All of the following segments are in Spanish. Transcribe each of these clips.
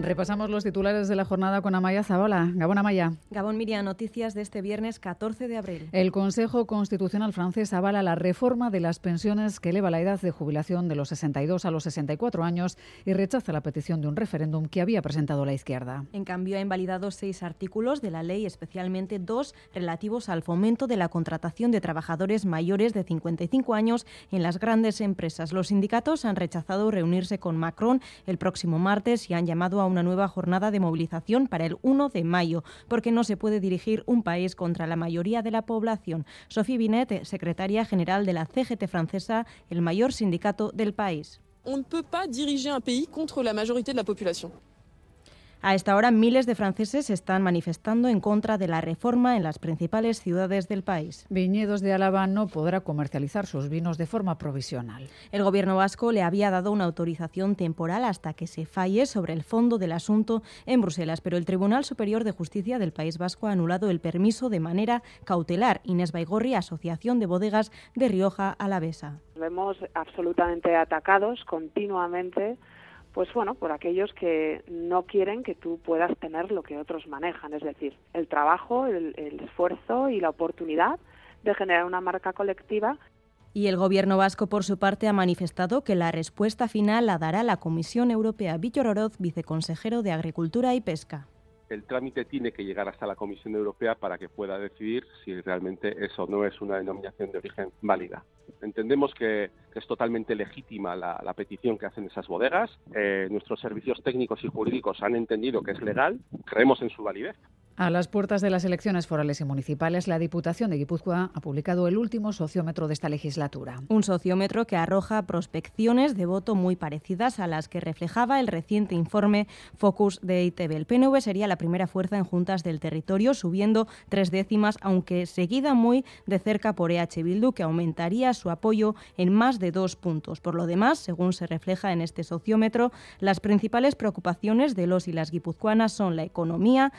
Repasamos los titulares de la jornada con Amaya Zabala. Gabón Amaya. Gabón Miriam, noticias de este viernes 14 de abril. El Consejo Constitucional francés avala la reforma de las pensiones que eleva la edad de jubilación de los 62 a los 64 años y rechaza la petición de un referéndum que había presentado la izquierda. En cambio, ha invalidado seis artículos de la ley, especialmente dos relativos al fomento de la contratación de trabajadores mayores de 55 años en las grandes empresas. Los sindicatos han rechazado reunirse con Macron el próximo martes y han llamado a una nueva jornada de movilización para el 1 de mayo, porque no se puede dirigir un país contra la mayoría de la población. Sophie Binet, secretaria general de la CGT francesa, el mayor sindicato del país. On ne peut pas diriger un pays contre la majorité de la population. A esta hora, miles de franceses están manifestando en contra de la reforma en las principales ciudades del país. Viñedos de Álava no podrá comercializar sus vinos de forma provisional. El gobierno vasco le había dado una autorización temporal hasta que se falle sobre el fondo del asunto en Bruselas, pero el Tribunal Superior de Justicia del País Vasco ha anulado el permiso de manera cautelar. Inés Baigorri, Asociación de Bodegas de Rioja Alavesa. Vemos absolutamente atacados continuamente pues bueno, por aquellos que no quieren que tú puedas tener lo que otros manejan, es decir, el trabajo, el, esfuerzo y la oportunidad de generar una marca colectiva y el Gobierno vasco, por su parte, ha manifestado que la respuesta final la dará la Comisión Europea. Víctor Oroz, viceconsejero de Agricultura y Pesca el trámite tiene que llegar hasta la Comisión Europea para que pueda decidir si realmente eso no es una denominación de origen válida. Entendemos que, es totalmente legítima la, petición que hacen esas bodegas. Eh, nuestros servicios técnicos y jurídicos han entendido que es legal, creemos en su validez. A las puertas de las elecciones forales y municipales, la Diputación de Guipúzcoa ha publicado el último sociómetro de esta legislatura. Un sociómetro que arroja prospecciones de voto muy parecidas a las que reflejaba el reciente informe Focus de ITV. El PNV sería la primera fuerza en juntas del territorio, subiendo tres décimas, aunque seguida muy de cerca por EH Bildu, que aumentaría su apoyo en más de dos puntos. Por lo demás, según se refleja en este sociómetro, las principales preocupaciones de los y las guipuzcoanas son la economía,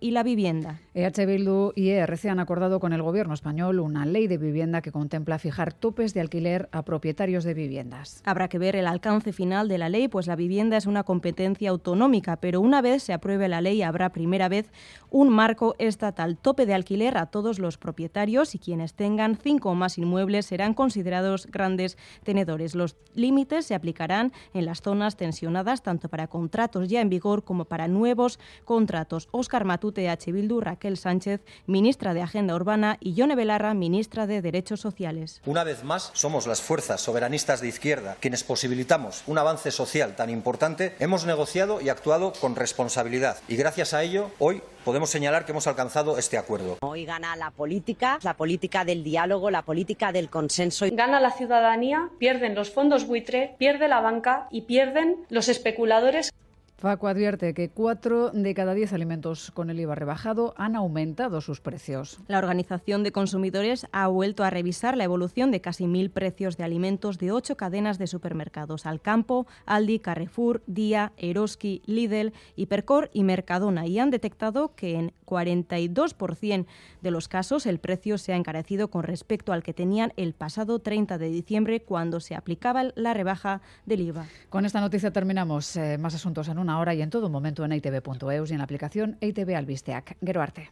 Y la vivienda. EH Bildu y ERC han acordado con el Gobierno español una ley de vivienda que contempla fijar topes de alquiler a propietarios de viviendas. Habrá que ver el alcance final de la ley, pues la vivienda es una competencia autonómica, pero una vez se apruebe la ley habrá primera vez un marco estatal tope de alquiler a todos los propietarios y quienes tengan cinco o más inmuebles serán considerados grandes tenedores. Los límites se aplicarán en las zonas tensionadas tanto para contratos ya en vigor como para nuevos contratos. Óscar Matute H. Bildu, Raquel Sánchez, ministra de Agenda Urbana, y Yone Belarra, ministra de Derechos Sociales. Una vez más, somos las fuerzas soberanistas de izquierda quienes posibilitamos un avance social tan importante. Hemos negociado y actuado con responsabilidad y gracias a ello, hoy podemos señalar que hemos alcanzado este acuerdo. Hoy gana la política, la política del diálogo, la política del consenso. Gana la ciudadanía, pierden los fondos buitre, pierde la banca y pierden los especuladores. Faco advierte que cuatro de cada diez alimentos con el IVA rebajado han aumentado sus precios. La Organización de Consumidores ha vuelto a revisar la evolución de casi mil precios de alimentos de ocho cadenas de supermercados: Alcampo, Aldi, Carrefour, Día, Eroski, Lidl, Hipercor y Mercadona, y han detectado que en 42% de los casos el precio se ha encarecido con respecto al que tenían el pasado 30 de diciembre, cuando se aplicaba la rebaja del IVA. Con esta noticia terminamos. Eh, más asuntos en un una hora y en todo momento en itv.eus y en la aplicación ITV Albisteac. Gero arte.